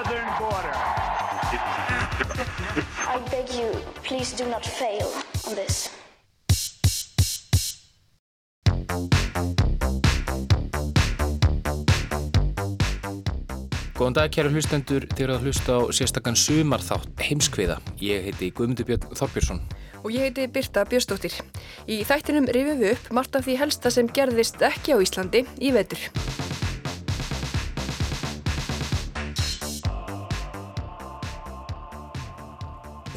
southern border. I beg you, please do not fail on this. Góðan dag, kæru hlustendur, þið eru að hlusta á sérstakann sumarþátt heimskviða. Ég heiti Guðmundur Björn Þorbjörnsson. Og ég heiti Birta Björnsdóttir. Í þættinum rifjum við upp margt af því helsta sem gerðist ekki á Íslandi í vetur.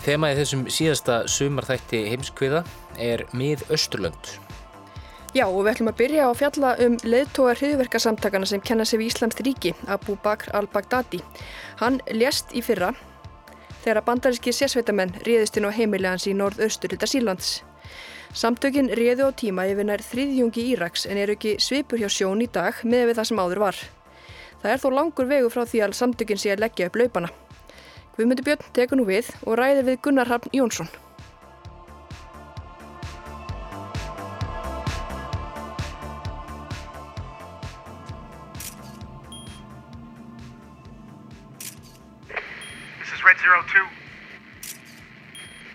Þemaði þessum síðasta sumarþætti heimskviða er mið-Östurlönd. Já og við ætlum að byrja að fjalla um leðtógar hriðverkarsamtakana sem kenna sig við Íslamst ríki, Abu Bakr al-Baghdadi. Hann lést í fyrra þegar bandaríski sérsveitamenn réðist inn á heimilegans í norð-austurluta Sílands. Samtökin réðu á tíma yfir nær þriðjungi Íraks en eru ekki svipur hjá sjón í dag með við það sem áður var. Það er þó langur vegu frá því að samtökin sé að leggja upp laupana. Guðmundur Björn tekur nú við og ræðir við Gunnar Harn Jónsson. This is Red Zero Two.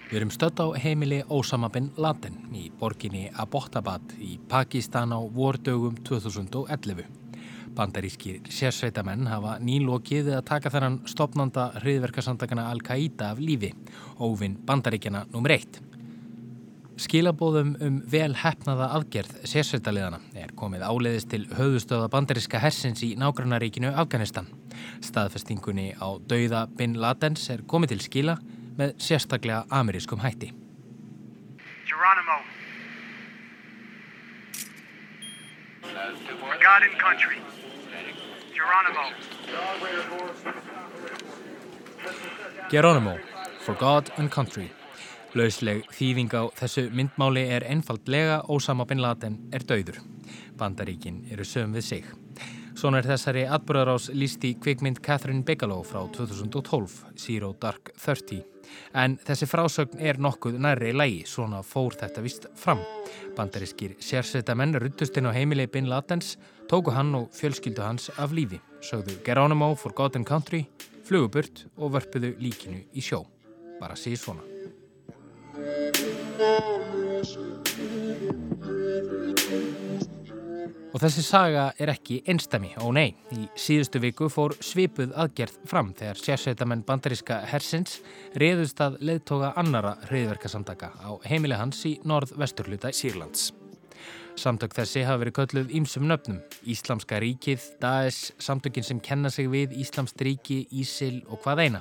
Við erum stödd á heimili Osama bin Laden í borginni Abbottabad í Pakistan á vordögum 2011. Bandarískir sérsveitamenn hafa nýlokið að taka þennan stopnanda hriðverkarsandakana Al-Qaida af lífi, óvinn bandaríkjana nr. 1. Skilabóðum um vel hefnaða aðgerð sérsveitaliðana er komið áleiðist til höfustöða bandaríska hersins í nágrannaríkinu Afganistan. Staðfestingunni á dauða bin Ladens er komið til skila með sérstaklega amerískum hætti. Geronimo. For God and country. Geronimo. Geronimo, for God and country. Lausleg þýðing á þessu myndmáli er einfaldlega Ósama bin Laden er dauður. Bandaríkin eru sögum við sig. Svona er þessari atbúrarás líst í kvikmynd Catherine Bigelow frá 2012, Zero Dark Thirty. En þessi frásögn er nokkuð nærri lægi, svona fór þetta vist fram. Bandarískir sérsveita menn ruttust inn á heimili bin Ladens, tóku hann og fjölskyldu hans af lífi, sögðu Geronimo for God and Country, fluguburt og vörpuðu líkinu í sjó. Bara síð svona. Og þessi saga er ekki einstami, ó nei. Í síðustu viku fór svipuð aðgerð fram þegar sérsveitamenn bandaríska hersins reyðust að leðtoga annara hriðverkasamtaka á heimili hans í norð-vesturluta Sýrlands. Samtök þessi hafa verið kölluð ímsum nöfnum. Íslamska ríkið, Daesh, samtökin sem kenna sig við Íslamst ríki, Ísil og hvað eina.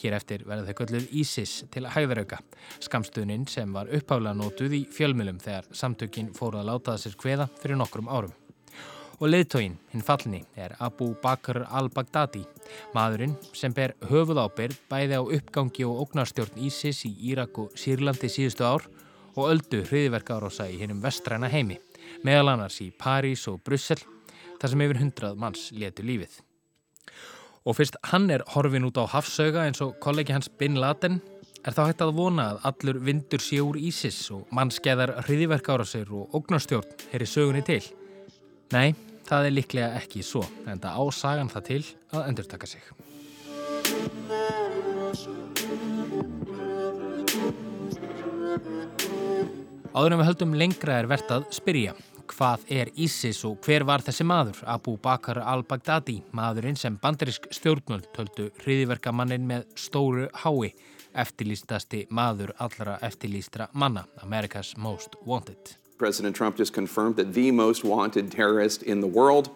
Hér eftir verða þau kölluð ISIS til hæðarauka. Skamstöðnin sem var uppháðlega nótuð í fjölmjölum þegar samtökin fóru að láta það sér kveða fyrir nokkrum árum. Og leiðtógin, hinn fallni, er Abu Bakr al-Baghdadi, maðurinn sem ber höfuð ábyrð bæði á uppgangi og ógnarstjórn ISIS í Írak og Sýrlandi síðustu ár og öldu hriðverka árása í hinnum vestræna heimi, meðal annars í París og Brussel, þar sem yfir hundrað manns letu lífið. Og fyrst hann er horfin út á hafsauga eins og kollegi hans Bin Laden, er þá hægt að vona að allur vindur sé úr ISIS og mannskeðar hriðverka árásir og ógnarstjórn heyri sögunni til. Nei, það er líklega ekki svo, en það ásagan það til að endurtaka sig. Áður en við höldum lengra er verðt að spyrja. Hvað er ISIS og hver var þessi maður? Abu Bakr al-Baghdadi, maðurinn sem bandarisk stjórnmöld töldu hriðiverkamannin með stóru hái, eftirlýstasti maður allra eftirlýstra manna, America's Most Wanted. President Trump just confirmed that the most wanted terrorist in the world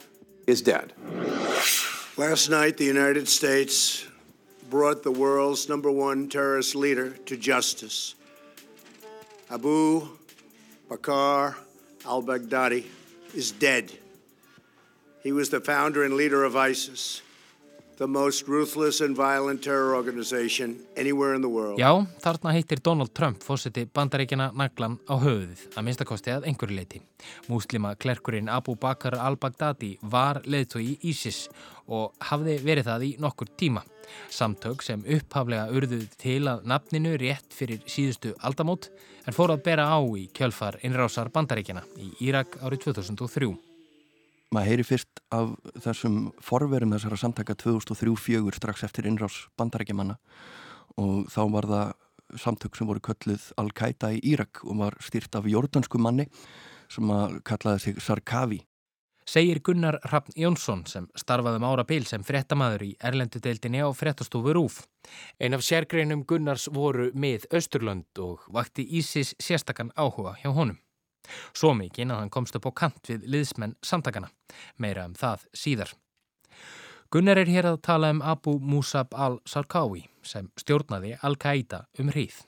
is dead. Last night, the United States brought the world's number one terrorist leader to justice. Abu Bakr al Baghdadi is dead. He was the founder and leader of ISIS. Já, þarna heitir Donald Trump fósiti bandaríkjana naglan á höfuðið, að minnstakosti að einhverju leiti. Múslima klerkurinn Abu Bakr al-Baghdadi var leðtói í ISIS og hafði verið það í nokkur tíma. Samtök sem upphaflega urðuð til að nafninu rétt fyrir síðustu aldamót en fór að bera á í kjölfar innrásar bandaríkjana í Írak árið 2003 maður heyri fyrst af þessum forverum þessara samtaka 2003-04 strax eftir innrás bandarækjamanna og þá var það samtök sem voru kölluð Al-Qaida í Írak og var styrt af jordansku manni sem að kallaði sig Sarkavi. Segir Gunnar Rappn Jónsson sem starfaðum ára bil sem frettamæður í Erlendudeildinni á frettastofu Rúf. Ein af sérgreinum Gunnars voru með Östurlönd og vakti Ísis sérstakann áhuga hjá honum. Svo mikinn að hann komst upp á kant við liðsmenn samtakana. Meira um það síðar. Gunnar er hér að tala um Abu Musab al-Sarkawi sem stjórnaði Al-Qaida um hríð.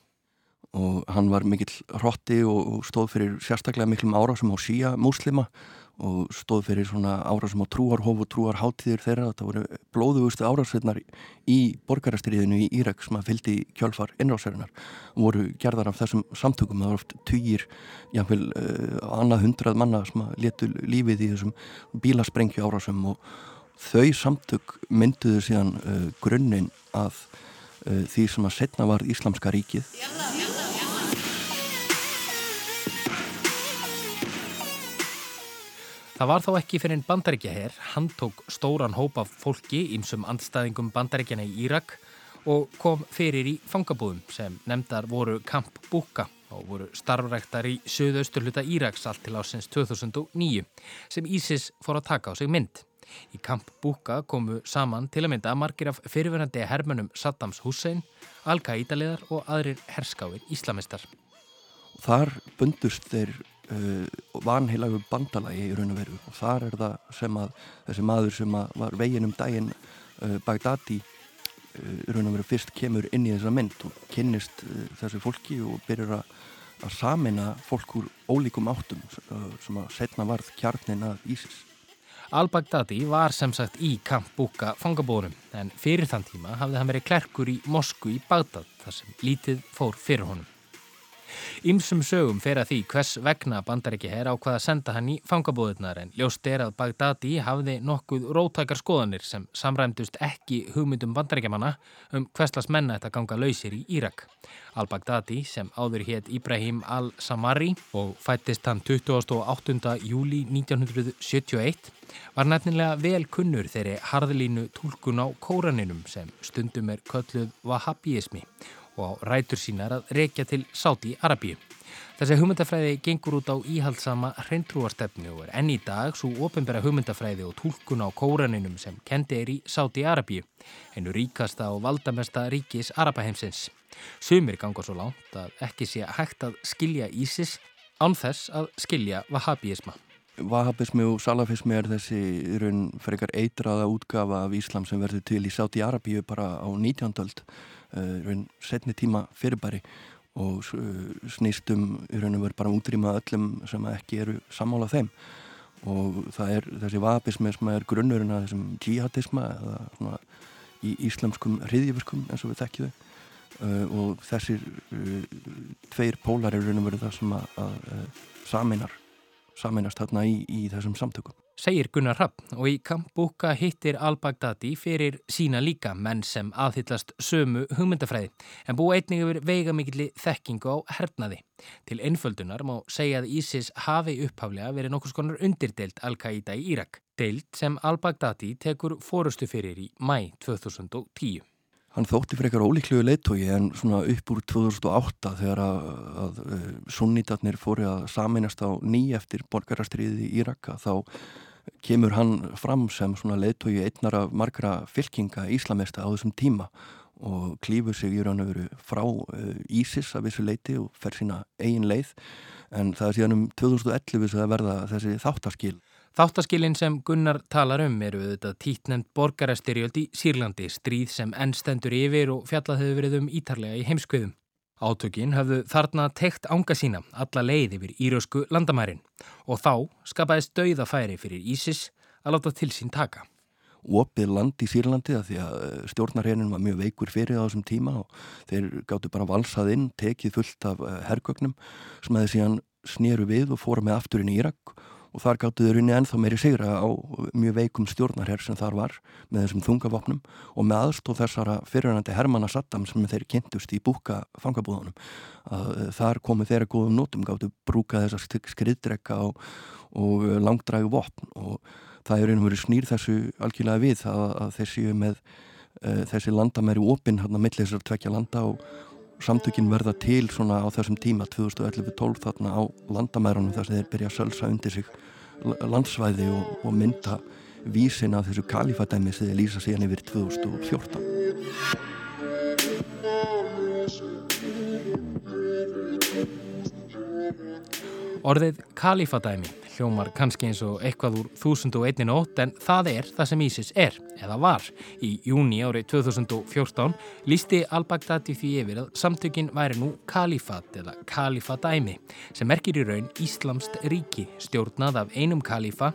Og hann var mikill hrotti og stóð fyrir sérstaklega miklum árásum á síja múslima og stóð fyrir svona árásum á trúarhof og trúarháttíður þeirra. Þetta voru blóðugustu árásveitnar í borgarastriðinu í Írak sem að fyldi kjálfar innrásarinnar og voru gerðar af þessum samtökum. Það var oft týjir, jáfnveil uh, annað hundrað manna sem að letu lífið í þessum bílasprengju árásum og þau samtök mynduðu síðan uh, grunninn að uh, því sem að setna var Íslamska ríkið. Það var þá ekki fyrir einn bandaríkjaher, hann tók stóran hóp af fólki ímsum andstæðingum bandaríkjana í Írak og kom fyrir í fangabúðum sem nefndar voru Camp Buka og voru starfræktar í söðausturluta Íraks allt til ásins 2009 sem Ísis fór að taka á sig mynd. Í Camp Buka komu saman til að mynda margir af fyrirverandi hermönum Saddams Hussein, Al-Qaida-leðar og aðrir herskáir íslamistar. Þar bundust þeir vanheilagu bandalagi í raun og veru og þar er það sem að þessi maður sem var veginn um daginn uh, Bagdadi uh, í raun og veru fyrst kemur inn í þessa mynd og kynnist uh, þessu fólki og byrjar að að samina fólk úr ólíkum áttum uh, sem að setna varð kjarnin að Ísis. Al-Baghdadi var sem sagt í Camp Buka fangabórum en fyrir þann tíma hafði hann verið klerkur í Mosku í Bagdad þar sem lítið fór fyrir honum. Ímsum sögum fer að því hvers vegna bandaríki herr ákvaða að senda hann í fangabóðunar en ljóst er að Bagdadi hafði nokkuð rótækar skoðanir sem samræmdust ekki hugmyndum bandaríkjamanna um hverslas menna þetta ganga lausir í Írak. Al-Baghdadi sem áður hétt Ibrahim al-Samari og fættist hann 28. júli 1971 var nefnilega vel kunnur þeirri harðlínu tólkun á kóraninum sem stundum er kölluð vahabíismi og á rætur sínar að reykja til Sáti Arabíu. Þessi hugmyndafræði gengur út á íhaldsama hreintrúarstefnu og er enn í dag svo ofinbæra hugmyndafræði og tólkun á kóraninum sem kendi er í Sáti Arabíu, hennu ríkasta og valdamesta ríkis Arapaheimsins. Sumir ganga svo langt að ekki sé hægt að skilja Ísis án þess að skilja vahabíisma. Vahabismi og salafismi er þessi raun frekar eitraða útgafa af Íslam sem verður til í Sáti Arabíu bara á 19. öld. Eh, raun setni tíma fyrirbæri og eh, snýstum í raun og veru bara útrýma öllum sem ekki eru sammála þeim og það er þessi vahabismi sem er grunnurinn að þessum jihadisma eða svona í íslamskum hriðjöfuskum eins og við þekkjum þau Uh, og þessir uh, tveir pólar eru raun og verið það sem að, að, að saminar, saminast þarna í, í þessum samtökum segir Gunnar Rapp og í Kampbúka hittir Al-Baghdadi fyrir sína líka menn sem aðhyllast sömu hugmyndafræði en búa einnig yfir veigamikli þekkingu á hernaði. Til einföldunar má segja að Ísis hafi upphaflega verið nokkus konar undirdelt Al-Qaida í Írak, deilt sem Al-Baghdadi tekur fórustu fyrir í mæ 2010. Hann þótti eitthvað ólíkluðu leittói en svona upp úr 2008 þegar að, að, að sunnitarnir fóri að saminast á ný eftir borgarastriði í Íraka þá kemur hann fram sem svona leittói einnar af margra fylkinga íslamesta á þessum tíma og klýfur sig í raun og veru frá Ísis af þessu leiti og fer sína eigin leið en það er síðan um 2011 sem það verða þessi þáttaskil. Þáttaskilin sem Gunnar talar um eru auðvitað títnend borgarastyrjöld í Sýrlandi, stríð sem ennstendur yfir og fjallað hefur verið um ítarlega í heimskviðum. Átökin hafðu þarna tekt ánga sína alla leið yfir írösku landamærin og þá skapaðist dauðafæri fyrir Ísis að láta til sín taka. opið land í Sýrlandi að því að eh, stjórnarherrin var mjög veikur fyrir á þessum tíma og þeir gáttu bara valsað inn, tekið fullt af eh, herrgögnum sem aðeins síðan snýru við og fóru með afturinn í Irak og þar gáttu þau runni ennþá meiri sigra á mjög veikum stjórnarherr sem þar var með þessum þungavopnum og með aðstóð þessara fyrirhandi Hermanna Saddam sem þeir kynntust í búka fangabúðunum. Að eh, þar komu þeirra góðum nótum gáttu brúka þessar skriðdrekka og, og langdrægu vopn. Og það er einhverju snýr þessu algjörlega við að, að þessi með uh, þessi landamæri opinn hérna millir þessar tvekja landa og samtökin verða til svona á þessum tíma 2011-12 þarna á landamærunum þar sem þeir byrja að sölsa undir sig landsvæði og, og mynda vísin af þessu kalifadæmi sem þeir lýsa síðan yfir 2014 Orðið kalifadæmi hljómar kannski eins og eitthvað úr 1001 nótt en það er það sem ISIS er, eða var. Í júni árið 2014 lísti al-Baghdadi því yfir að samtökin væri nú kalifat eða kalifadæmi sem merkir í raun Íslamst ríki stjórnað af einum kalifa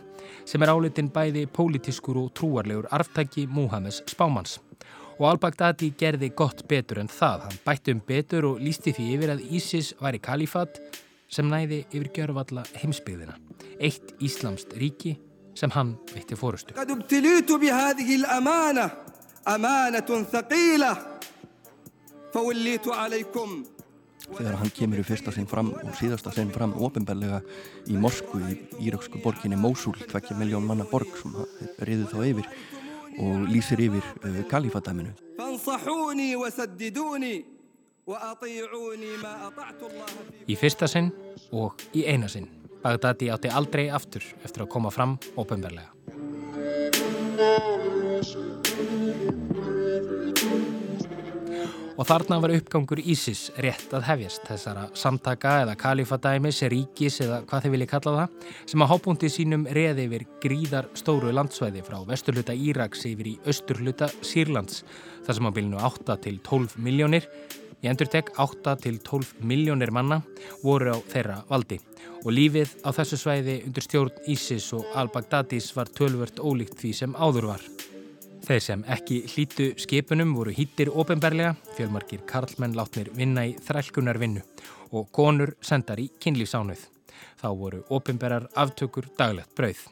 sem er álitin bæði pólitískur og trúarlegur arftæki Múhammes Spámans. Og al-Baghdadi gerði gott betur en það. Hann bætti um betur og lísti því yfir að ISIS væri kalifat sem næði yfir gjörfalla heimsbyggðina. Eitt Íslamst ríki sem hann veitti fórustu. Þegar hann kemur í fyrsta sinn fram og síðasta sinn fram ofinbellega í Moskvu í íraksku borginni Mosul, 2 miljón manna borg sem riður þá yfir og lýsir yfir uh, kalifadæminu. Í fyrsta sinn og í eina sinn. Bagdadi átti aldrei aftur eftir að koma fram ofinverlega. Og þarna var uppgangur Ísis rétt að hefjast þessara samtaka eða kalifadæmis, ríkis eða hvað þið vilja kalla það, sem að hábúndi sínum reði yfir gríðar stóru landsvæði frá vesturluta Íraks yfir í austurluta Sýrlands, þar sem á bylnu 8 til 12 miljónir, ég endur tek 8 til 12 miljónir manna voru á þeirra valdi. Og lífið á þessu svæði undir stjórn Ísis og al-Baghdadis var tölvört ólíkt því sem áður var. Þeir sem ekki hlítu skipunum voru hýttir ofinberlega, fjölmarkir karlmenn látnir vinna í þrælkunar vinnu og konur sendar í kynlífsánuð. Þá voru ofinberar aftökur daglegt brauð.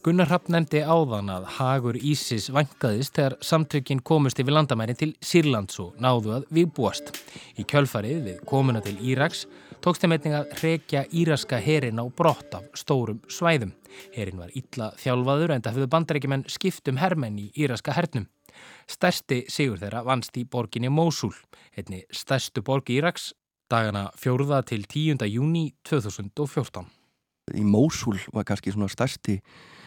Gunnar Rapp nefndi áðan að Hagur Ísis vangaðist þegar samtökinn komust yfir landamærin til Sýrlands og náðu að viðbúast. Í kjölfarið við komuna til Íraks tókst þeim einnig að hrekja íraska herin á brott af stórum svæðum. Herin var illa þjálfaður en það höfðu bandarækjumenn skiptum hermenn í íraska hernum. Stærsti sigur þeirra vannst í borginni Mosul, einni stærstu borg Íraks, dagana 4. til 10. júni 2014. Í Mosul var kannski svona stærsti Eh,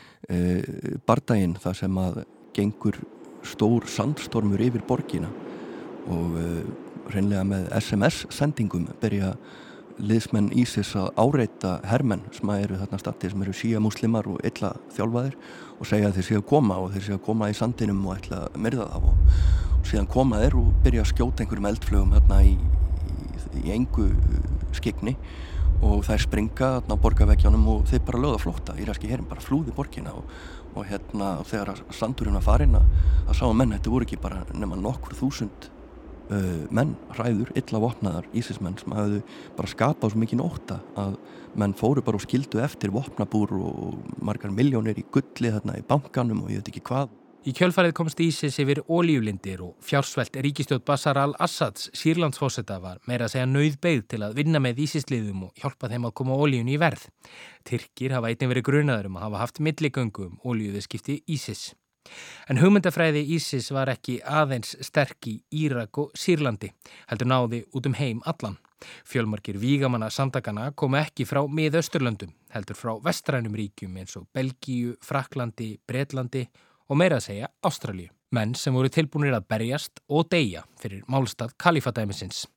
bardaginn þar sem að gengur stór sandstormur yfir borgina og uh, reynlega með SMS-sendingum byrja liðsmenn Ísis að áreita hermenn sem eru þarna stati sem eru síja muslimar og illa þjálfaðir og segja að þeir séu að koma og þeir séu að koma í sandinum og ætla að myrða það og, og síðan koma þeir og byrja að skjóta einhverjum eldflögum þarna í, í, í engu skikni og þær springa á borgarveggjónum og þeir bara lögða flótta í ræski herin, bara flúði borgina og, og hérna þegar sandurinn var farin að sá að menn, þetta voru ekki bara nema nokkur þúsund uh, menn, ræður, illa vopnaðar ísismenn sem hafðu bara skapað svo mikið nótta að menn fóru bara og skildu eftir vopnabúr og margar miljónir í gulli þarna í bankanum og ég veit ekki hvað Í kjölfarið komst Ísis yfir ólíulindir og fjársvelt ríkistjótt Bashar al-Assads sírlandsfósetta var meira að segja nauðbeigð til að vinna með Ísisliðum og hjálpa þeim að koma ólíun í verð. Tyrkir hafa einnig verið grunaður um að hafa haft milligöngu um ólíuðiskipti Ísis. En hugmyndafræði Ísis var ekki aðeins sterk í Írak og Sýrlandi, heldur náði út um heim allan. Fjölmarkir vígamanna samtakana komu ekki frá miðausturlöndum, heldur frá vestrænum ríkjum eins og Belgíu, Fraklandi, Breitlandi og meira að segja Ástralju. Menn sem voru tilbúinir að berjast og deyja fyrir málstað kalifadæmisins.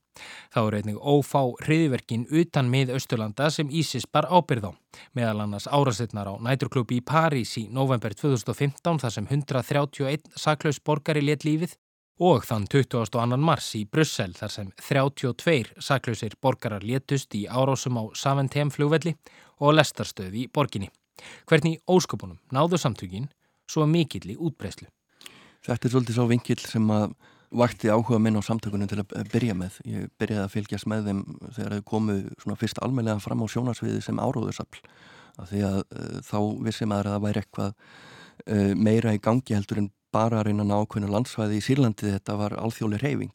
Þá eru einnig ófá hriðverkin utan mið Östurlanda sem Ísis bar ábyrð á. Meðal annars árasetnar á næturklúpi í París í november 2015 þar sem 131 saklaus borgari let lífið og þann 22. mars í Brussel þar sem 32 saklausir borgarar letust í árásum á Saventem flugvelli og lestarstöð í borginni. Hvernig ósköpunum náðu samtökin svo mikill í útbreyslu. Þetta er svolítið svo vinkill sem að vakti áhuga minn á samtökunum til að byrja með. Ég byrjaði að fylgjast með þeim þegar þau komu svona fyrst almeinlega fram á sjónasviði sem áróðursafl. Því að uh, þá vissi maður að það væri eitthvað uh, meira í gangi heldur en bara að reyna að ná ákveðinu landsvæði í Sýrlandi þetta var alþjóli reyfing.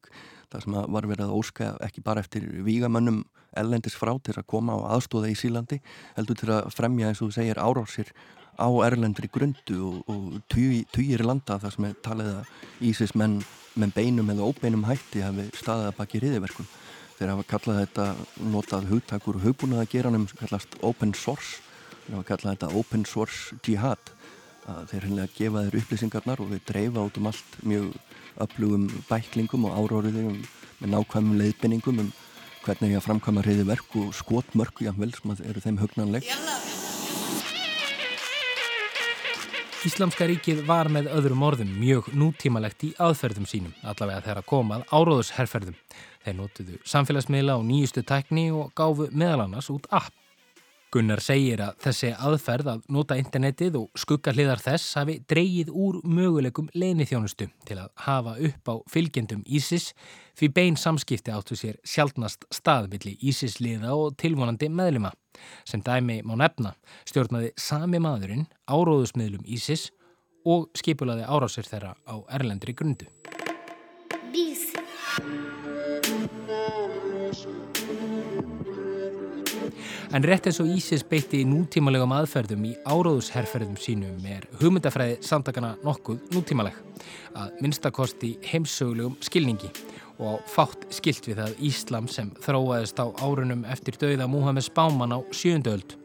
Það sem var verið að óska ekki bara eftir vígamönnum ellendis frá til að koma og aðstóða í Sýrlandi heldur til að fremja eins og þú segir árásir á erlendri grundu og, og týjir landa þar sem er talið að Ísis menn með beinum eða óbeinum hætti hafi staðið að baki riðiverkum. Þeir hafa kallað þetta notað hugtakur og hugbúnað að gera um kallast open source þeir hafa kallað þetta open source jihad þeir hennilega gefa þeir upplýsingarnar og við dreifa út um allt mjög öflugum bæklingum og áróriðum með nákvæmum leiðbenningum um hvernig ég að framkvæma riðiverk og skotmörku jáfnvel sem eru þeim hugnanleg. Íslamska ríkið var með öðrum orðum mjög nútímalegt í aðferðum sínum, allavega þegar að komað áróðusherrferðum. Þeir notuðu samfélagsmiðla og nýjustu tækni og gáfu meðal annars út app. Gunnar segir að þessi aðferð að nota internetið og skugga hliðar þess hafi dreyið úr möguleikum leinithjónustu til að hafa upp á fylgjendum Ísis því bein samskipti áttu sér sjálfnast staðvilli Ísis liða og tilvonandi meðlima. Sem dæmi má nefna stjórnaði sami maðurinn áróðusmiðlum Ísis og skipulaði árásir þeirra á erlendri grundu. Bísi. En rétt eins og Ísis beitti nútímalegum aðferðum í áróðusherrferðum sínum er hugmyndafræði samtakana nokkuð nútímaleg að minnstakosti heimsögulegum skilningi og fátt skilt við það Íslam sem þróaðist á árunum eftir dauða Muhammed Spáman á sjöndöld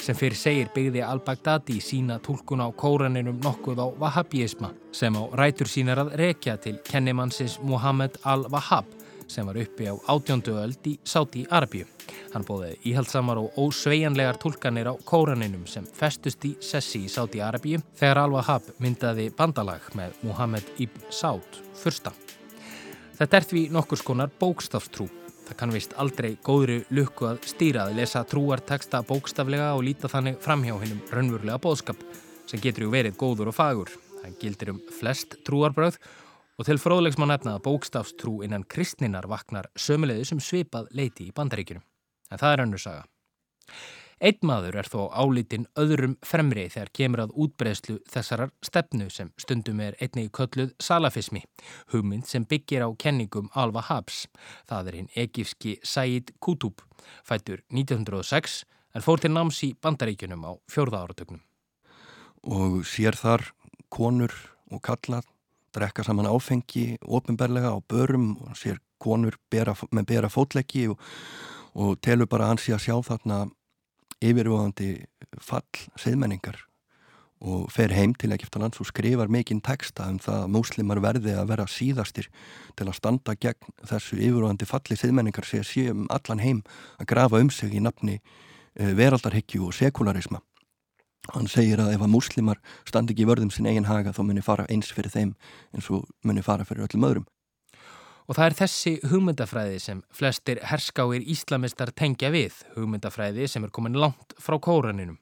sem fyrir segir byggði al-Baghdadi sína tólkun á kóraninum nokkuð á Wahhabíisma sem á rætur sínar að rekja til kennimannsins Muhammed al-Wahhab sem var uppi á átjóndu öld í Sáti Arabíu. Hann bóði íhaldsamar og ósveianlegar tólkanir á kóraninum sem festust í Sessi í Sáti Arabíu þegar Al-Wahhab myndaði bandalag með Muhammed ibn Sád fyrsta. Þetta er því nokkur skonar bókstafstrú. Það kann vist aldrei góðri lukku að stýra að lesa trúarteksta bókstaflega og líta þannig framhjá hinnum raunverulega bóðskap sem getur ju verið góður og fagur. Það gildir um flest trúarbröð Og til fróðlegs má nefna að bókstafstrú innan kristninar vaknar sömuleiði sem svipað leiti í bandaríkjunum. En það er önnur saga. Einn maður er þó álítinn öðrum fremri þegar kemur að útbreyslu þessarar stefnu sem stundum er einni í kölluð salafismi, hugmynd sem byggir á kenningum Alva Habs. Það er hinn egífski Said Qutub, fættur 1906 en fór til náms í bandaríkjunum á fjórða áratögnum. Og sér þar konur og kallar drekka saman áfengi ofinberlega á börum og sér konur bera, með bera fótleggi og, og telur bara að hann sé að sjá þarna yfirvöðandi fall seðmenningar og fer heim til Egiptalands og skrifar mikinn texta um það að múslimar verði að vera síðastir til að standa gegn þessu yfirvöðandi falli seðmenningar sé að sé um allan heim að grafa um sig í nafni eh, veraldarhyggju og sekularisma Hann segir að ef að múslimar standi ekki vörðum sin eigin haga þá munir fara eins fyrir þeim eins og munir fara fyrir öllum öðrum. Og það er þessi hugmyndafræði sem flestir herskáir íslamistar tengja við, hugmyndafræði sem er komin langt frá kóraninum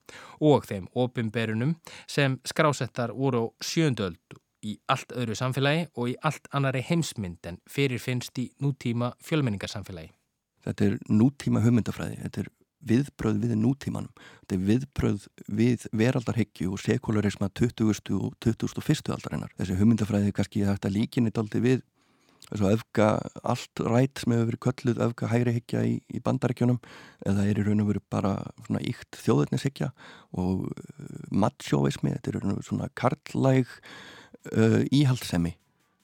og þeim opimberunum sem skrásettar voru á sjöndöld í allt öðru samfélagi og í allt annari heimsmynd en fyrir finnst í nútíma fjölmenningarsamfélagi. Þetta er nútíma hugmyndafræði, þetta er viðbröð við nútímanum þetta er viðbröð við veraldarhyggju og sekularisma 20. og 21. aldarinnar þessi hugmyndafræði kannski þetta líkinni daldi við þessu öfga allt rætt sem hefur verið kölluð öfga hægri hyggja í, í bandaríkjónum eða er í raun og veru bara svona íkt þjóðurnishyggja og uh, matsjóvismi, þetta er raun og veru svona karlæg uh, íhaldsemi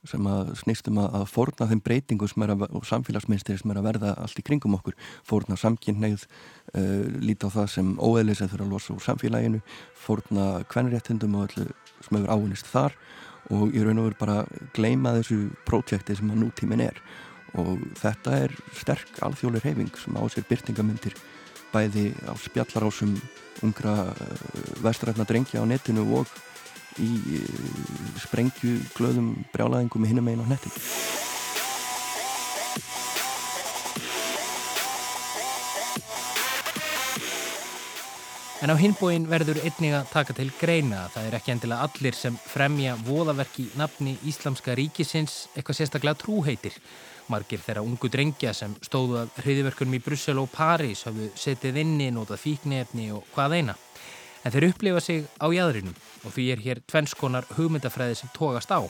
sem að snýstum að, að forna þeim breytingu að, og samfélagsmyndstir sem er að verða allt í kringum okkur, forna samkynneið uh, líta á það sem óeðlis að þurfa að losa úr samfélaginu forna kvenréttindum og öllu sem hefur ávinnist þar og ég raun og veru bara gleima þessu prótjekti sem að nútímin er og þetta er sterk alþjóðlega reyfing sem á sér byrtingamyndir bæði á spjallarásum ungra uh, vestrætna drengja á netinu og í sprengju glöðum brjálæðingum hinum einu á nettin. En á hinbóin verður einnig að taka til greina að það er ekki endilega allir sem fremja voðaverki nafni Íslamska ríkisins eitthvað sérstaklega trúheitir. Margir þeirra ungu drengja sem stóðu að hriðiverkunum í Brussel og París hafðu setið inni, notað fíknefni og hvað eina. En þeir upplifa sig á jæðrinum og því er hér tvennskonar hugmyndafræði sem tógast á.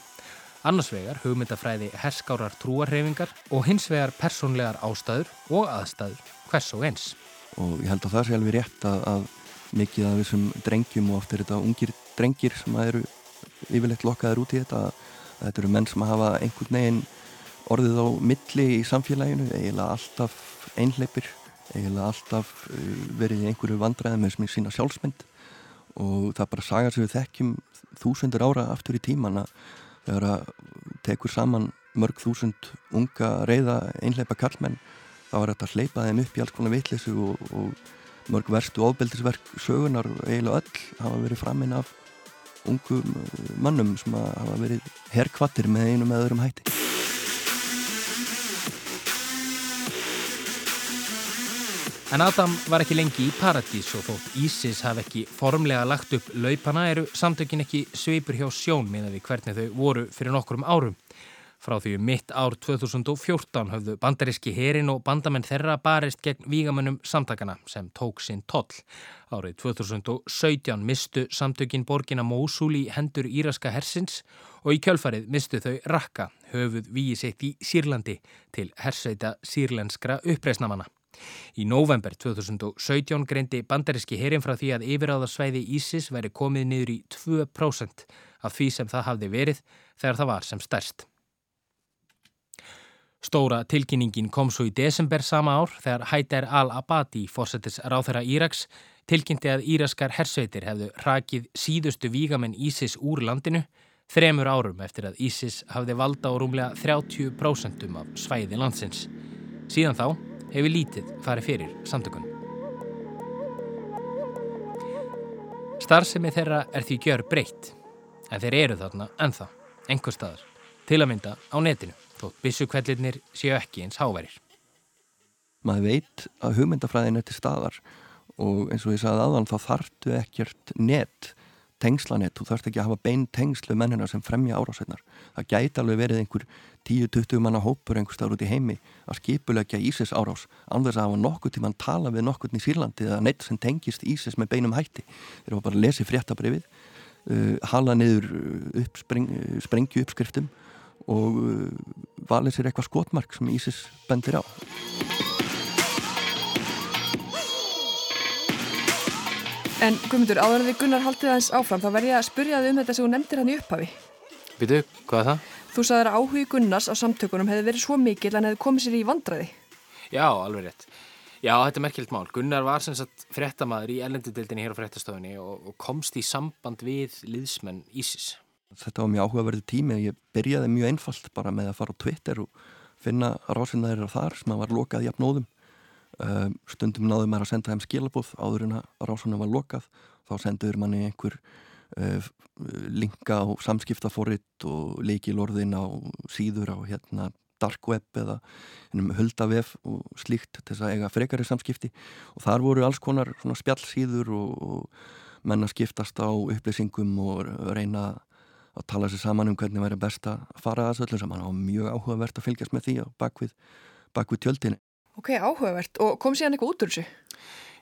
Annars vegar hugmyndafræði herskárar trúarhefingar og hins vegar personlegar ástæður og aðstæður hvers og eins. Og ég held að það sé alveg rétt að mikið af þessum drengjum og oft er þetta ungir drengir sem eru yfirleitt lokkaður út í þetta þetta eru menn sem hafa einhvern veginn orðið á milli í samfélaginu eiginlega alltaf einleipir eiginlega alltaf uh, verið í einhverju vandræði með sína sjálfsmynd. Og það bara sagar sem við þekkjum þúsundur ára aftur í tíman að þegar að tekur saman mörg þúsund unga reyða einleipa karlmenn þá er þetta að hleypa þeim upp í alls konar vittlisu og, og mörg verstu ofbeldisverk sögunar eiginlega öll hafa verið framinn af ungum eh, mannum sem hafa verið herrkvattir með einu með öðrum hætti. En Adam var ekki lengi í paradís og þótt Ísis hafi ekki formlega lagt upp laupana eru samtökin ekki sveipur hjá sjón með því hvernig þau voru fyrir nokkurum árum. Frá því um mitt ár 2014 höfðu bandaríski herin og bandamenn þeirra barist gegn vígamönnum samtakana sem tók sinn toll. Árið 2017 mistu samtökin borgina Mósul í hendur íraska hersins og í kjölfarið mistu þau rakka, höfuð víi sitt í Sýrlandi til herseita sýrlenskra uppreisnamanna. Í november 2017 greindi bandaríski herin frá því að yfiráðarsvæði Ísis væri komið niður í 2% af því sem það hafði verið þegar það var sem stærst. Stóra tilkynningin kom svo í desember sama ár þegar Haider al-Abadi, fórsetis ráþæra Íraks, tilkynnti að íraskar hersveitir hefðu rakið síðustu vígamenn Ísis úr landinu þremur árum eftir að Ísis hafði valda á rúmlega 30% af svæði landsins. Síðan þá hefur lítið farið fyrir samtökunum. Starfsemi þeirra er því gjör breytt, en þeir eru þarna ennþá, einhver staðar, til að mynda á netinu þótt bissukvellinir séu ekki eins háverir. Maður veit að hugmyndafræðin er til staðar og eins og ég sagði aðan þá þartu ekkert net, tengslanett, þú þarfst ekki að hafa bein tengslu mennina sem fremja árásveitnar. Það gæti alveg verið einhver 10-20 manna hópur einhver staður út í heimi að skipulegja Ísis árás þess að hafa nokkuð tíma að tala við nokkurn í Sýrlandi eða neitt sem tengist Ísis með beinum hætti. Þeir hafa bara lesið fréttabrifið, uh, hala niður upp, spreng, sprengju uppskriftum og uh, valið sér eitthvað skotmark sem Ísis bendir á. En Guðmundur, áður en við Gunnar haldið aðeins áfram, þá verð ég að spyrja þið um þetta sem þú nefndir hann í upphafi. Býtu, hvað er það? Þú sagðið að áhugi Gunnars á samtökunum hefði verið svo mikil en hefði komið sér í vandraði. Já, alveg rétt. Já, þetta er merkjöld mál. Gunnar var sem sagt frettamæður í ellendudildinni hér á frettastofunni og, og komst í samband við liðsmenn Ísis þetta var mjög áhugaverði tími ég byrjaði mjög einfalt bara með að fara á Twitter og finna rásinnaðir þar sem var lokað jafnóðum. Um, stundum náðu maður að senda þeim skilabóð áður en að rásunum var lokað. Þá senduður manni einhver uh, linka á samskiptafóritt og leikilorðin á síður á hérna dark web eða höldavef og slíkt til þess að eiga frekari samskipti. Og þar voru alls konar spjallsíður og, og menna skiptast á upplýsingum og reyna að tala sér saman um hvernig væri best að fara að þessu öllu saman og mjög áhugavert að fylgjast með því bakvið, bakvið tjöldinni. Ok, áhugavert. Og kom síðan eitthvað út úr þessu?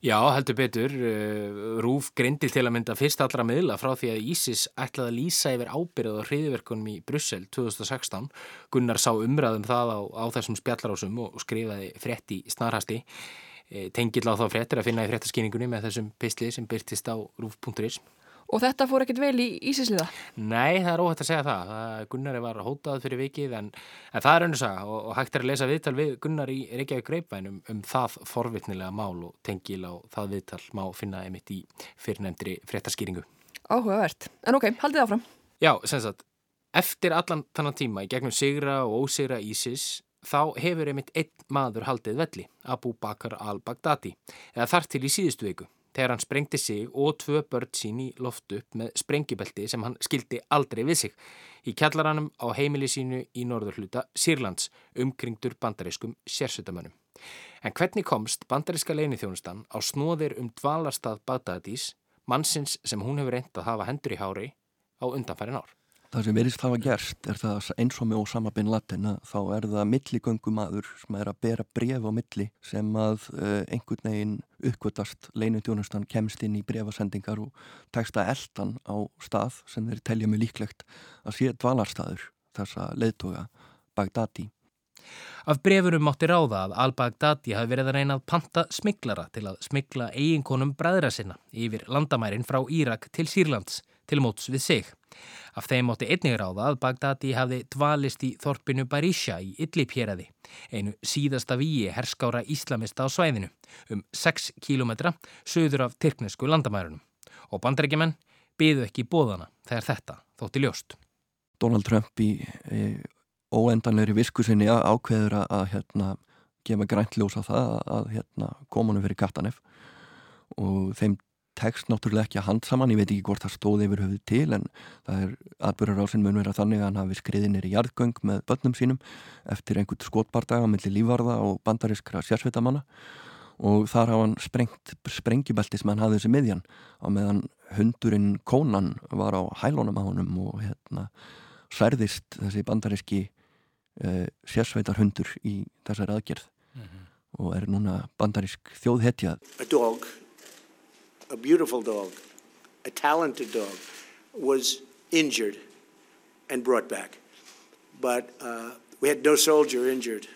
Já, heldur betur. Eh, Rúf grindi til að mynda fyrst allra miðla frá því að Ísis ætlaði að lýsa yfir ábyrð og hriðiverkunum í Brussel 2016. Gunnar sá umræðum það á, á þessum spjallarásum og skrifaði frett í snarhasti. Eh, Tengill á þá frettir að finna í frettaskýningunni með þessum pistli sem byrtist á rúf.is. Og þetta fór ekkert vel í Ísisliða? Nei, það er óhægt að segja það. Gunnari var hótað fyrir vikið en, en það er önnur saga og, og hægt er að lesa viðtal við Gunnar í Reykjavík Greipvænum um það forvittnilega mál og tengil á það viðtal má finna einmitt í fyrirnefndri fréttaskýringu. Áhugavert. En ok, haldið áfram. Já, sem sagt, eftir allan þannan tíma í gegnum sigra og ósigra Ísis þá hefur einmitt einn maður haldið velli, Abu Bakr al-Baghdadi, eða þar til í síðustu viku þegar hann sprengti sig og tvö börn sín í loft upp með sprengibelti sem hann skildi aldrei við sig í kjallaranum á heimili sínu í norðurhluta Sýrlands umkringdur bandarískum sérsötamönnum. En hvernig komst bandaríska leinithjónustan á snóðir um dvalarstað Bagdadís, mannsins sem hún hefur reynd að hafa hendur í hári á undanfærin ár? Það sem verist hafa gerst er það eins og með Osama bin Laden þá er það milligöngumadur sem er að bera bref á milli sem að uh, einhvern veginn uppgötast leinutjónustan kemst inn í brefasendingar og teksta eldan á stað sem þeir telja mig líklegt að sé dvalarstaður þessa leiðtoga Bagdadi. Af brefurum mátti ráða að al-Baghdadi hafi verið að reyna að panta smiklara til að smikla eiginkonum bræðra sinna yfir landamærin frá Írak til Sýrlands til móts við sig. Af þeim mátti einnig ráða að Baghdadi hafði dvalist í þorpinu Barisha í Idlib-héræði, einu síðasta víi herskára íslamista á svæðinu, um 6 km söður af Tyrknesku landamærunum. Og bandrækjumenn byðu ekki bóðana þegar þetta þótti ljóst. Donald Trump í e, óendanleiri viskusinni ákveður að, að hérna, gefa grænt ljós á það að hérna, komunum fyrir Katanef og þeim tekst náttúrulega ekki að hand saman, ég veit ekki hvort það stóði yfir höfuð til en það er atbyrjar á sinn mun vera þannig að hann hafi skriðið nýri jarðgöng með börnum sínum eftir einhvern skotbardaga mellir lífvarða og bandariskra sérsveitamanna. Og þar hafa hann sprengt sprengjubelti sem hann hafði þessi miðjan á meðan hundurinn Kónan var á hælónum á honum og hérna særðist þessi bandariski uh, sérsveitar hundur í þessari aðgerð. Mm -hmm. og er núna bandarisk þjóðhetjað A dog, a beautiful dog, a talented dog was injured and brought back. But uh, we had no soldier injured.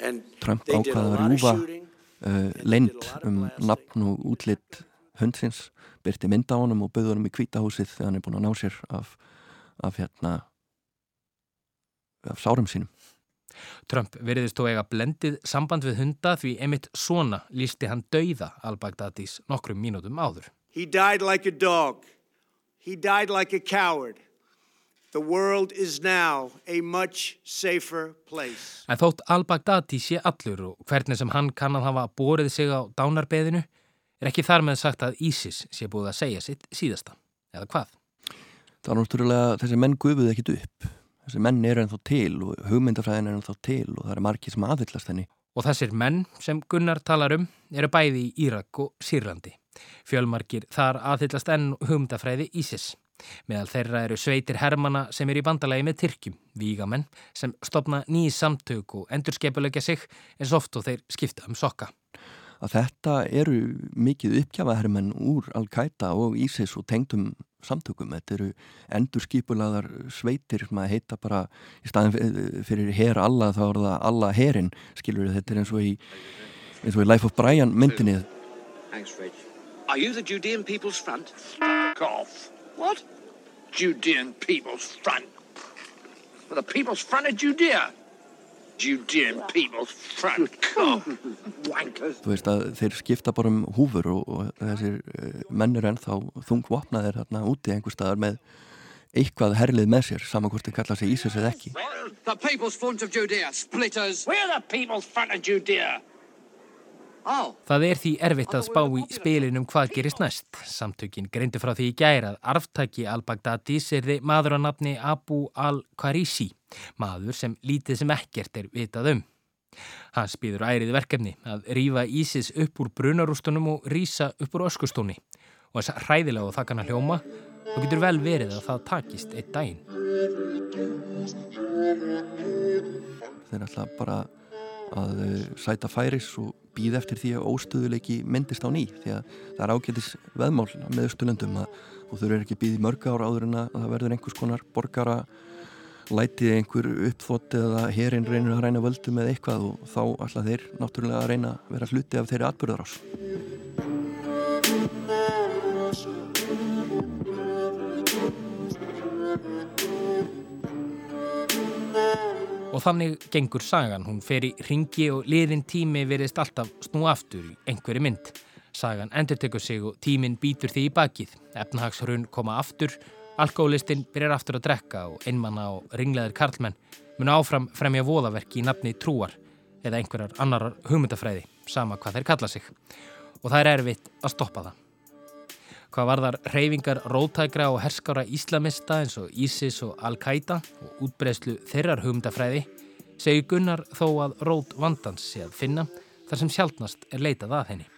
And Trump ákvaða að rúfa uh, leind um nafn og útlitt hundsins byrti mynda á honum og bauði honum í kvítahúsið þegar hann er búin að ná sér af, af hérna af sárum sínum. Trump veriðist þó eiga blendið samband við hunda því emitt svona lísti hann dauða al-Baghdadis nokkrum mínútum áður. He died like a dog. He died like a coward. The world is now a much safer place. En þótt al-Baghdadi sé allur og hvernig sem hann kann að hafa borið sig á dánarbeðinu er ekki þar með sagt að ISIS sé búið að segja sitt síðasta. Eða hvað? Það er náttúrulega þessi menn gufuð ekkit upp þessi menn eru ennþá til og hugmyndafræðin er ennþá til og það eru margir sem aðvillast henni. Og þessir menn sem Gunnar talar um eru bæði í Írak og Sýrlandi. Fjölmarkir þar aðvillast enn hugmyndafræði Ísis. Meðal þeirra eru sveitir hermana sem eru í bandalagi með Tyrkjum, vígamenn sem stopna nýjið samtök og endurskepulegja sig eins oft og þeir skipta um sokka að þetta eru mikið uppkjafahermenn úr Al-Qaida og ISIS og tengdum samtökum. Þetta eru endurskipulaðar sveitir sem að heita bara í staðin fyrir her alla þá er það alla herin, skilur þetta er eins og í, eins og í Life of Brian myndinni. Thanks Rich. Are you the Judean People's Front? Fuck off. What? Judean People's Front? The People's Front of Judea. Judean People's Front. Wankers. Þú veist að þeir skipta bara um húfur og, og þessir uh, mennur ennþá þungvapnaðir hérna úti einhver staðar með eitthvað herlið með sér saman hvort þeir kalla sig Ísis eða ekki. The People's Front of Judea, splitters. We're the People's Front of Judea. Það er því erfitt að spá í spilinum hvað gerist næst. Samtökin greindu frá því í gæra að arftaki al-Baghdadis er þið maður á nafni Abu al-Qarisi, maður sem lítið sem ekkert er vitað um. Hans býður ærið verkefni að rýfa Ísis upp úr brunarústunum og rýsa upp úr öskustóni. Og þess að hræðilega og það kannar hljóma, þá getur vel verið að það takist eitt daginn. Þeir ætla bara að eh, sæta færis og býð eftir því að óstöðuleiki myndist á ný því að það er ágætis veðmál með Östurlöndum að þú þurfur ekki býð í mörg ára áður en að það verður einhvers konar borgara lætið einhver uppþótt eða hérinn reynir að ræna völdum eða eitthvað og þá ætla þeir náttúrulega að reyna að vera hluti af þeirri atbyrðarás Og þannig gengur sagan, hún fer í ringi og liðin tími verðist alltaf snú aftur í einhverju mynd. Sagan endur tekur sig og tíminn býtur því í bakið. Efnahagshrun koma aftur, alkoholistinn byrjar aftur að drekka og einmanna og ringleðir karlmenn mun áfram fremja voðaverki í nafni trúar eða einhverjar annarar hugmyndafræði, sama hvað þeir kalla sig. Og það er erfitt að stoppa það. Hvað var þar reyfingar rótækra og herskára íslamista eins og ISIS og Al-Qaida og útbreyslu þeirrar hugmyndafræði segir Gunnar þó að rót vandans sé að finna þar sem sjálfnast er leitað að henni.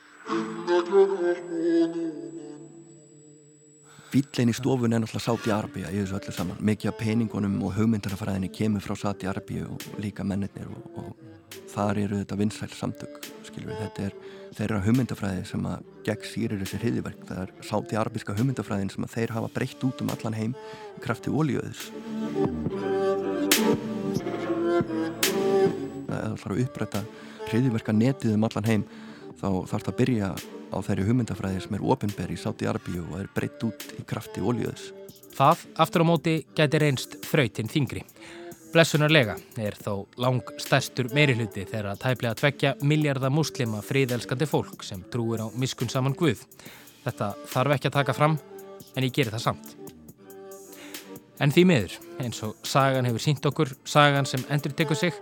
Bílinn í stofun er náttúrulega Sáti Arbíja í þessu öllu saman. Mikið af peningunum og hugmyndarafræðinni kemur frá Sáti Arbíju og líka mennirnir og, og þar eru þetta vinsæl samtök, skilur við. Þetta er þeirra hugmyndafræði sem að gegn sýrir þessi hriðiverk. Það er Sáti Arbíska hugmyndafræðin sem að þeir hafa breytt út um allan heim krafti ólíöðis. Það er að upprætta hriðiverka netið um allan heim þá þarf það að byrja á þeirri hugmyndafræði sem er ofinberi í Sáti Arbíu og er breytt út í krafti ólíðus. Það, aftur á móti, gæti reynst þrautinn þingri. Blessunarlega er þó lang stærstur meiri hluti þegar að tæplega tvekja miljardar muslima fríðelskandi fólk sem trúir á miskun saman Guð. Þetta þarf ekki að taka fram, en ég gerir það samt. En því miður, eins og sagan hefur sínt okkur, sagan sem endur tekur sig,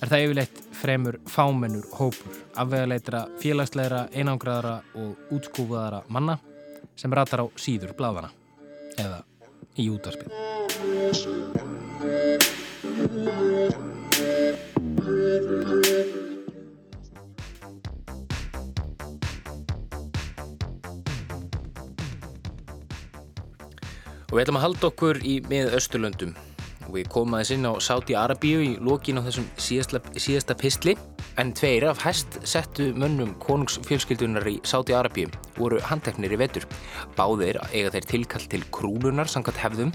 er það yfirleitt fremur fámennur hópur, afvegaleitra, félagsleira, einangraðara og útskúfaðara manna sem ratar á síður bláðana eða í útarspil. Og við ætlum að halda okkur í með Östurlöndum og við komum aðeins inn á Sáti Arabíu í lókin á þessum síðasta, síðasta pistli en tveir af hæst settu mönnum konungsfjölskyldunar í Sáti Arabíu voru handteknir í vetur. Báðir eiga þeir tilkall til krúlunar samkvæmt hefðum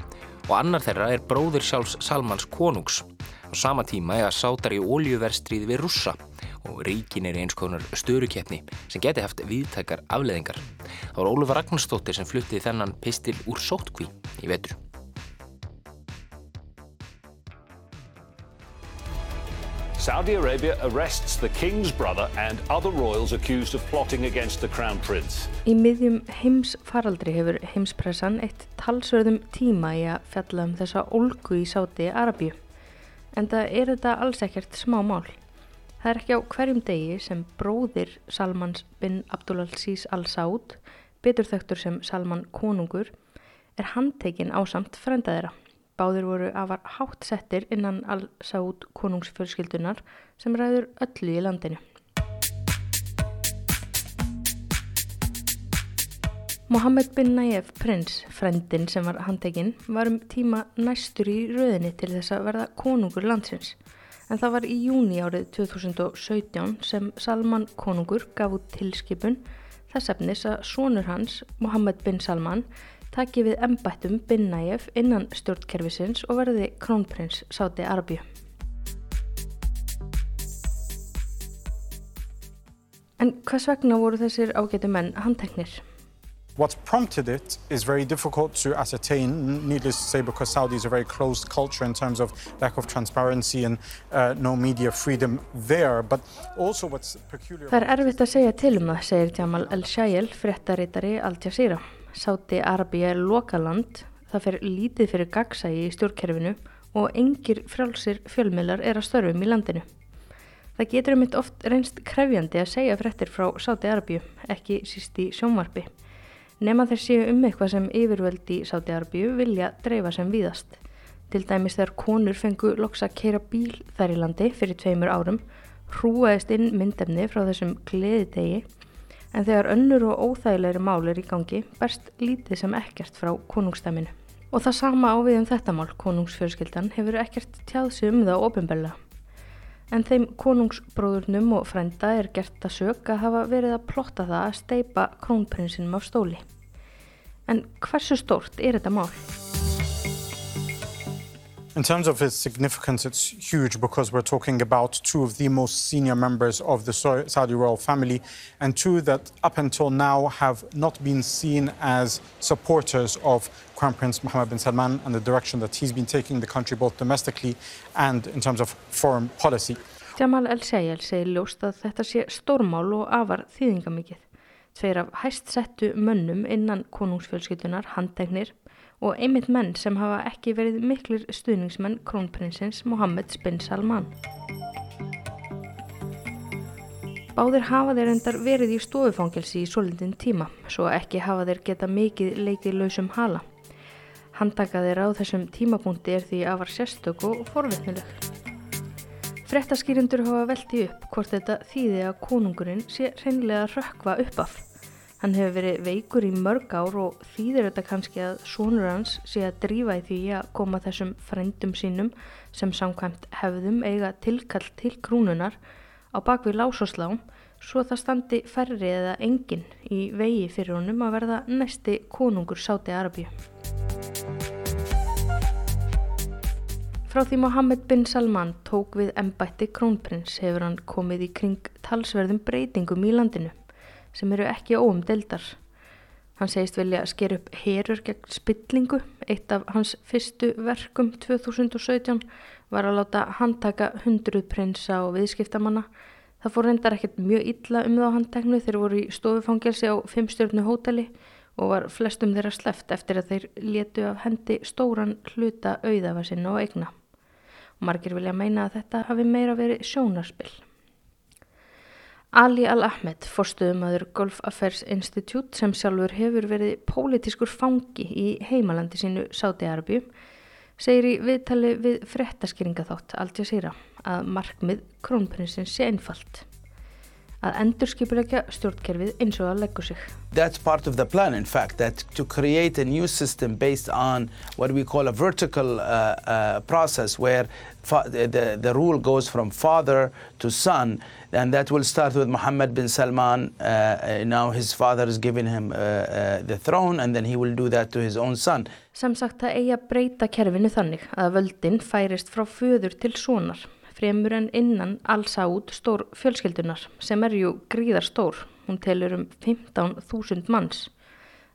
og annar þeirra er bróðir sjálfs Salmans konungs. Á sama tíma eiga sátar í óljuverstrið við russa og ríkin er eins konar störukeppni sem geti haft viðtækar afleðingar. Það var Ólufur Ragnarstóttir sem fluttið þennan pistil úr sótkví í vetur. Saudi Arabia arrests the king's brother and other royals accused of plotting against the crown prince. Í miðjum heimsfaraldri hefur heimspressan eitt talsverðum tíma í að fjalla um þessa olgu í Saudi Arabíu. En það er þetta alls ekkert smá mál. Það er ekki á hverjum degi sem bróðir Salmans bin Abdulaziz al-Saud, betur þögtur sem Salman konungur, er handtekinn á samt frændaðira. Báðir voru afar hátt settir innan al-Saud konungsfjölskyldunar sem ræður öllu í landinu. Mohammed bin Nayef prins, frendin sem var handtekinn, var um tíma næstur í rauðinni til þess að verða konungur landsins. En það var í júni árið 2017 sem Salman konungur gaf út tilskipun þess efnis að sonur hans, Mohammed bin Salman, taki við embættum bin Nayef innan stjórnkerfisins og verði krónprins Sáti Arabíu. En hvers vegna voru þessir ágætu menn handteknir? What's prompted it is very difficult to ascertain, needless to say, because Saudi is a very closed culture in terms of lack of transparency and uh, no media freedom there. But also what's peculiar... Það er erfitt að segja til um það, segir Jamal El-Shayel, fréttaritari Al Jazeera. Sáti Arabíu er lokaland, það fer lítið fyrir gagsægi í stjórnkerfinu og engir frálsir fjölmiðlar er að störfum í landinu. Það getur um eitt oft reynst krefjandi að segja fréttir frá Sáti Arabíu, ekki síst í sjónvarpi. Nefn að þeir séu um eitthvað sem yfirvöldi Sáti Arabíu vilja dreifa sem víðast. Til dæmis þegar konur fengu loks að keira bíl þær í landi fyrir tveimur árum, hrúaðist inn myndefni frá þessum gleðitegi en þegar önnur og óþægilegri mál er í gangi berst lítið sem ekkert frá konungstæminu. Og það sama á við um þetta mál, konungsfjörskildan, hefur ekkert tjáð sig um það ofinbella. En þeim konungsbróðurnum og frenda er gert að sög að hafa verið að plotta það að steipa krónprinsinum af stóli. En hversu stórt er þetta mál? In terms of its significance, it's huge because we're talking about two of the most senior members of the Saudi royal family and two that up until now have not been seen as supporters of Crown Prince Mohammed bin Salman and the direction that he's been taking the country both domestically and in terms of foreign policy. Jamal El-Sayel segir ljóst að þetta sé stórmál og afar þýðingamikið. Tveir af hæst settu mönnum innan konungsfjölskyldunar handtegnir og einmitt menn sem hafa ekki verið miklir stuðningsmenn krónprinsins Mohammed bin Salman. Báðir hafa þeir endar verið í stofufangelsi í solindin tíma, svo ekki hafa þeir geta mikið leikið lausum hala. Handtaka þeirra á þessum tímapunkti er því afar sérstök og forvittnileg. Frettaskýrindur hafa velti upp hvort þetta þýði að konungurinn sé hreinlega rökkva upp af. Hann hefur verið veikur í mörg ár og þýðir þetta kannski að sonur hans sé að drífa í því að koma þessum frendum sínum sem samkvæmt hefðum eiga tilkall til krúnunar á bakvið lásoslám svo það standi færri eða engin í vegi fyrir honum að verða næsti konungur Sáti Arabíu. Frá því Mohammed bin Salman tók við embætti krónprins hefur hann komið í kring talsverðum breytingum í landinu sem eru ekki óumdeldar. Hann segist vilja sker upp herur gegn spillingu. Eitt af hans fyrstu verkum 2017 var að láta handtaka hundruð prinsa og viðskiptamanna. Það fór reyndar ekkert mjög illa um þá handteknu þeir voru í stofufangelsi á fimmstjörnu hóteli og var flestum þeirra sleft eftir að þeir letu af hendi stóran hluta auðafa sinna og eigna. Margir vilja meina að þetta hafi meira verið sjónarspill. Ali Al-Ahmed, forstuðumadur Gulf Affairs Institute sem sjálfur hefur verið pólitískur fangi í heimalandi sínu Sáti-Arabíu, segir í viðtali við frettaskýringaþátt Al Jazeera að markmið krónprinsins sé einfalt að endurskipulegja stjórnkerfið eins og að leggur sig. That's part of the plan in fact that to create a new system based on what we call a vertical uh, uh, process where the, the rule goes from father to son and that will start with Mohammed bin Salman. Uh, now his father is giving him uh, uh, the throne and then he will do that to his own son. Sem sagt að eiga breyta kerfinu þannig að völdin færist frá föður til sonar fremur en innan alsa út stór fjölskyldunar sem er jú gríðar stór. Hún telur um 15.000 manns.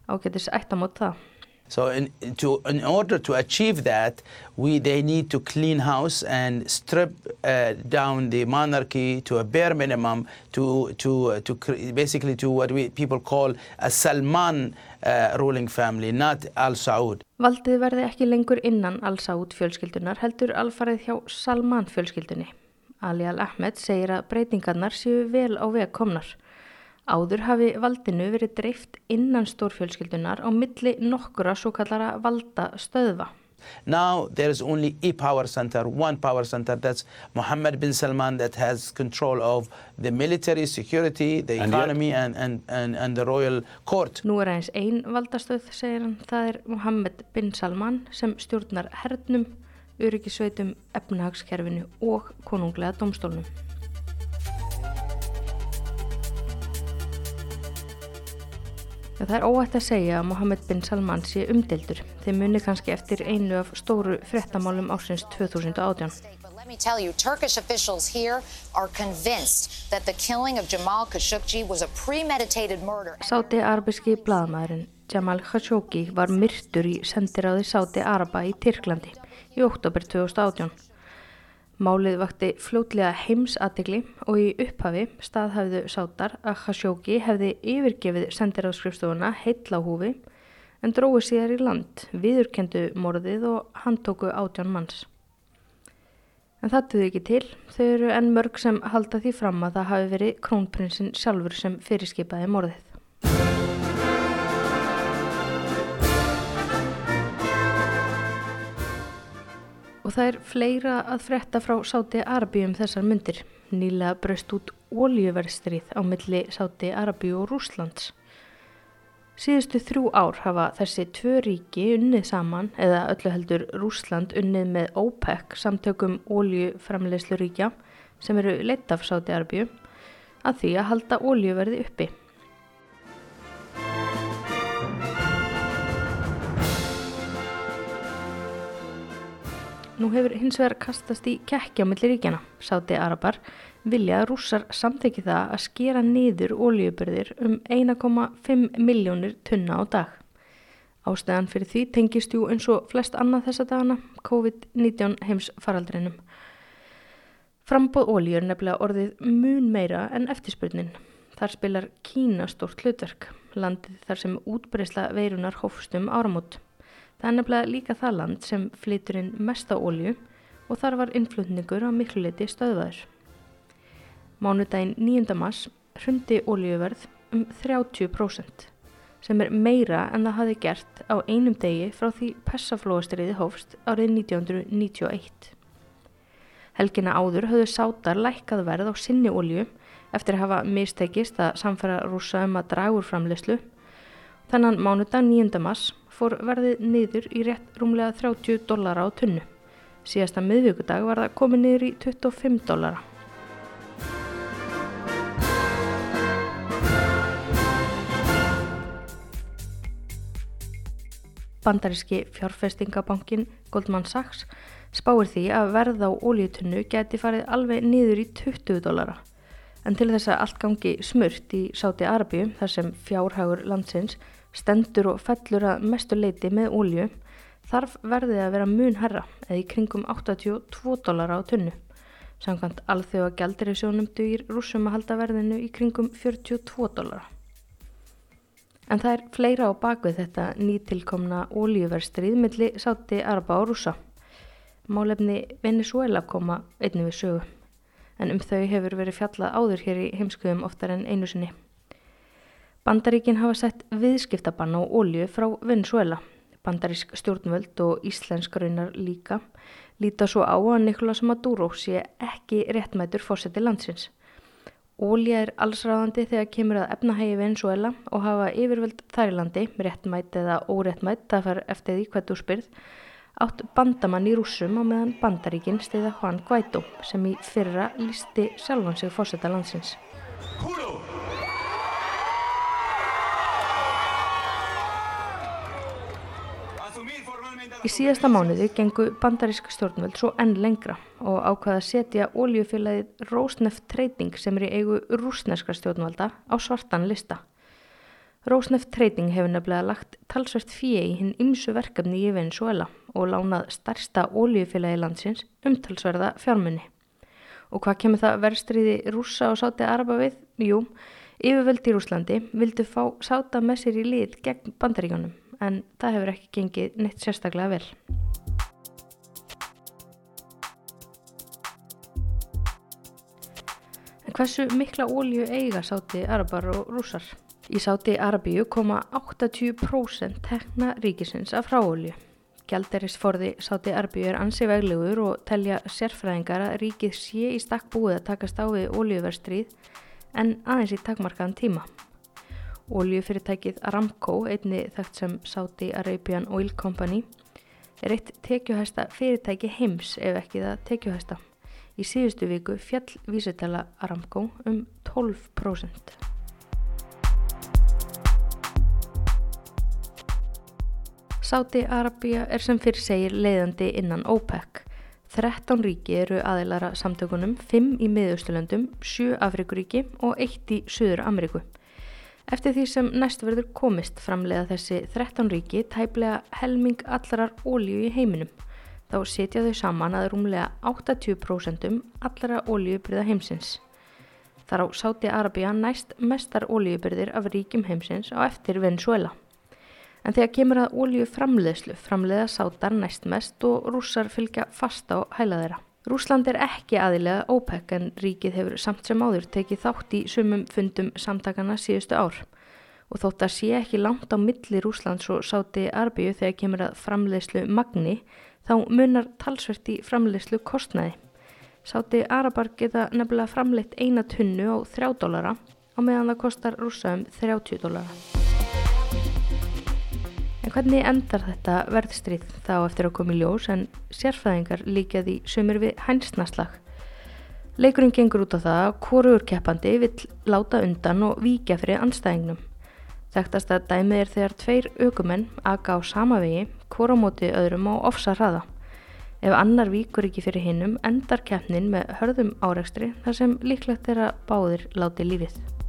Ágætis ættamót það. So in, to, in order to achieve that, we, they need to clean house and strip uh, down the monarchy to a bare minimum to, to, uh, to basically to what we, people call a Salman uh, ruling family, not Al Saud. Valdið verði ekki lengur innan Al Saud fjölskyldunar heldur alfarið hjá Salman fjölskyldunni. Ali Al-Ahmed segir að breytingarnar séu vel á veg komnar. Áður hafi valdinu verið dreift innan stórfjölskyldunar á milli nokkura svo kallara valda stöðva. Now there is only a power center, one power center, that's Mohammed bin Salman that has control of the military, security, the economy and, and, and, and the royal court. Nú er eins ein valdastöð, segir hann, það er Mohammed bin Salman sem stjórnar hernum, öryggisveitum, efnahagskerfinu og konunglega domstólnum. Það er óætt að segja að Mohammed bin Salman sé umdeldur. Þeir muni kannski eftir einu af stóru frettamálum ásins 2018. Let me tell you, Turkish officials here are convinced that the killing of Jamal Khashoggi was a premeditated murder. Sáti arabiski bladamæðurinn Jamal Khashoggi var myrtur í sendiráði Sáti Araba í Tyrklandi í oktober 2018. Málið vakti fljótlega heimsatikli og í upphafi staðhæfðu sátar að Khashoggi hefði yfirgefið sendiráðskrifstofuna heitla húfi en dróði síðar í land, viðurkendu morðið og handtóku átján manns. En það duði ekki til, þau eru enn mörg sem halda því fram að það hafi verið krónprinsinn sjálfur sem fyrirskipaði morðið. Og það er fleira að fretta frá Sáti Arabíu um þessar myndir. Nýlega braust út óljuverðstrið á milli Sáti Arabíu og Rúslands. Síðustu þrjú ár hafa þessi tvö ríki unnið saman eða öllu heldur Rúsland unnið með OPEC samtökum óljuframleysluríkja sem eru leitt af Sáti Arabíu að því að halda óljuverði uppi. Nú hefur hins vegar kastast í kekkja millir ríkjana. Sáti Arabar vilja að rússar samteki það að skera niður ólíubörðir um 1,5 miljónir tunna á dag. Ástæðan fyrir því tengist jú eins og flest annað þessa dagana COVID-19 heims faraldrinum. Frambóð ólíu er nefnilega orðið mun meira en eftirspurnin. Þar spilar Kína stort hlutverk, landið þar sem útbreysla veirunar hófstum áramót. Það er nefnilega líka það land sem flytur inn mesta ólju og þar var innflutningur á mikluleiti stöðvaður. Mánudaginn 9. mass hrundi óljuverð um 30% sem er meira en það hafi gert á einum degi frá því persaflóastriði hófst árið 1991. Helgina áður höfðu sátar lækkað verð á sinni olju eftir að hafa mistekist að samfæra rúsa um að draga úr framleyslu. Þannan mánudag 9. mass fór verðið niður í rétt rúmlega 30 dollara á tunnu. Síðasta miðvíkudag var það komið niður í 25 dollara. Bandaríski fjárfestingabankin Goldman Sachs spáir því að verð á ólíutunnu geti farið alveg niður í 20 dólara. En til þess að allt gangi smurt í Sáti Arabíu þar sem fjárhagur landsins stendur og fellur að mestu leiti með ólíu þarf verðið að vera mun herra eða í kringum 82 dólara á tunnu. Samkvæmt alþjóða gældir í sjónum dugir rúsum að halda verðinu í kringum 42 dólara. En það er fleira á bakvið þetta nýtilkomna ólíuverstrið milli Sáti Araba og rúsa. Málefni Venezuela koma einnig við sögu, en um þau hefur verið fjallað áður hér í heimskuðum oftar en einu sinni. Bandaríkin hafa sett viðskiptabann á ólíu frá Venezuela. Bandarísk stjórnvöld og íslensk raunar líka líta svo á að Nicolás Maduro sé ekki réttmætur fósetti landsins. Ólja er allsráðandi þegar kemur að efnahægi Venezuela og hafa yfirvöld þær í landi, réttmætt eða óréttmætt, það far eftir því hvað þú spyrð, átt bandamann í rúsum á meðan bandaríkinn stiða Juan Guaidó sem í fyrra lísti sjálfan sig fórsetta landsins. Kúlu! Í síðasta mánuði gengu bandarísk stjórnvöld svo enn lengra og ákvaða að setja óljufélagið Rosneft Trading sem er í eigu rúsneska stjórnvalda á svartan lista. Rosneft Trading hefur nefnilega lagt talsvert fíi í hinn ymsu verkefni í Venezuela og lánað starsta óljufélagi landsins umtalsverða fjármunni. Og hvað kemur það verðstriði rúsa og sáti araba við? Jú, yfirvöld í Rúslandi vildu fá sáta með sér í lið gegn bandaríkanum en það hefur ekki gengið neitt sérstaklega vel. Hversu mikla ólju eiga sáti arabar og rúsar? Í sáti arabíu koma 80% tekna ríkisins af fráólju. Gjaldarisforði sáti arabíu er ansi veglegur og telja sérfræðingar að ríkið sé í stakk búið að takast á við óljuverstrið en aðeins í takmarkaðan tíma. Óljufyrirtækið Aramco, einni þekkt sem Saudi Arabian Oil Company, er eitt tekjuhæsta fyrirtæki heims ef ekki það tekjuhæsta. Í síðustu viku fjall vísitala Aramco um 12%. Saudi Arabia er sem fyrir segir leiðandi innan OPEC. 13 ríki eru aðeilara samtökunum, 5 í miðausturlöndum, 7 Afrikuríki og 1 í Suður Ameríku. Eftir því sem næst verður komist framlega þessi 13 ríki tæplega helming allarar ólíu í heiminum. Þá setja þau saman að rúmlega 80% allara ólíubyrða heimsins. Þar á Sáti Arabia næst mestar ólíubyrðir af ríkim heimsins á eftir Venezuela. En þegar kemur að ólíu framleiðslu framleiða Sátar næst mest og rússar fylgja fast á hæla þeirra. Rúsland er ekki aðilega OPEC en ríkið hefur samt sem áður tekið þátt í sumum fundum samtakana síðustu ár og þótt að sé ekki langt á milli Rúslands og sáti arbíu þegar kemur að framleiðslu magni þá munar talsvert í framleiðslu kostnaði. Sáti arabar geta nefnilega framleitt eina tunnu á 3 dólara á meðan það kostar rúsa um 30 dólara. En hvernig endar þetta verðstrið þá eftir að koma í ljós en sérfæðingar líkaði sömur við hænsnaslag? Leikurinn gengur út á það að hvorur keppandi vill láta undan og víkja fyrir anstæðingnum. Þekktast að dæmið er þegar tveir aukumenn aga á sama vegi, hvora móti öðrum á ofsa hraða. Ef annar víkur ekki fyrir hinnum endar keppnin með hörðum árekstri þar sem líklegt er að báðir láti lífið.